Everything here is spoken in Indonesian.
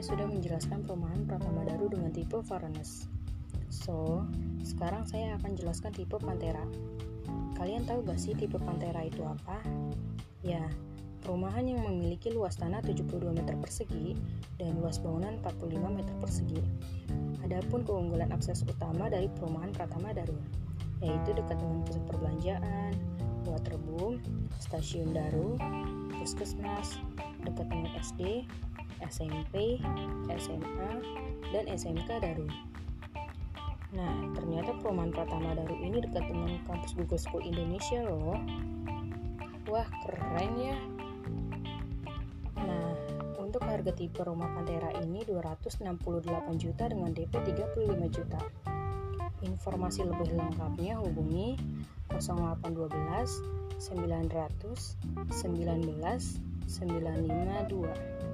saya sudah menjelaskan perumahan Pratama Daru dengan tipe Varanus. So, sekarang saya akan jelaskan tipe Pantera. Kalian tahu gak sih tipe Pantera itu apa? Ya, perumahan yang memiliki luas tanah 72 meter persegi dan luas bangunan 45 meter persegi. Adapun keunggulan akses utama dari perumahan Pratama Daru, yaitu dekat dengan pusat perbelanjaan, waterboom, stasiun Daru, puskesmas, SD, SMP, SMA, dan SMK Daru. Nah, ternyata perumahan Pratama Daru ini dekat dengan kampus Google School Indonesia loh. Wah, keren ya. Nah, untuk harga tipe rumah Pantera ini 268 juta dengan DP 35 juta. Informasi lebih lengkapnya hubungi 0812 900 19 952.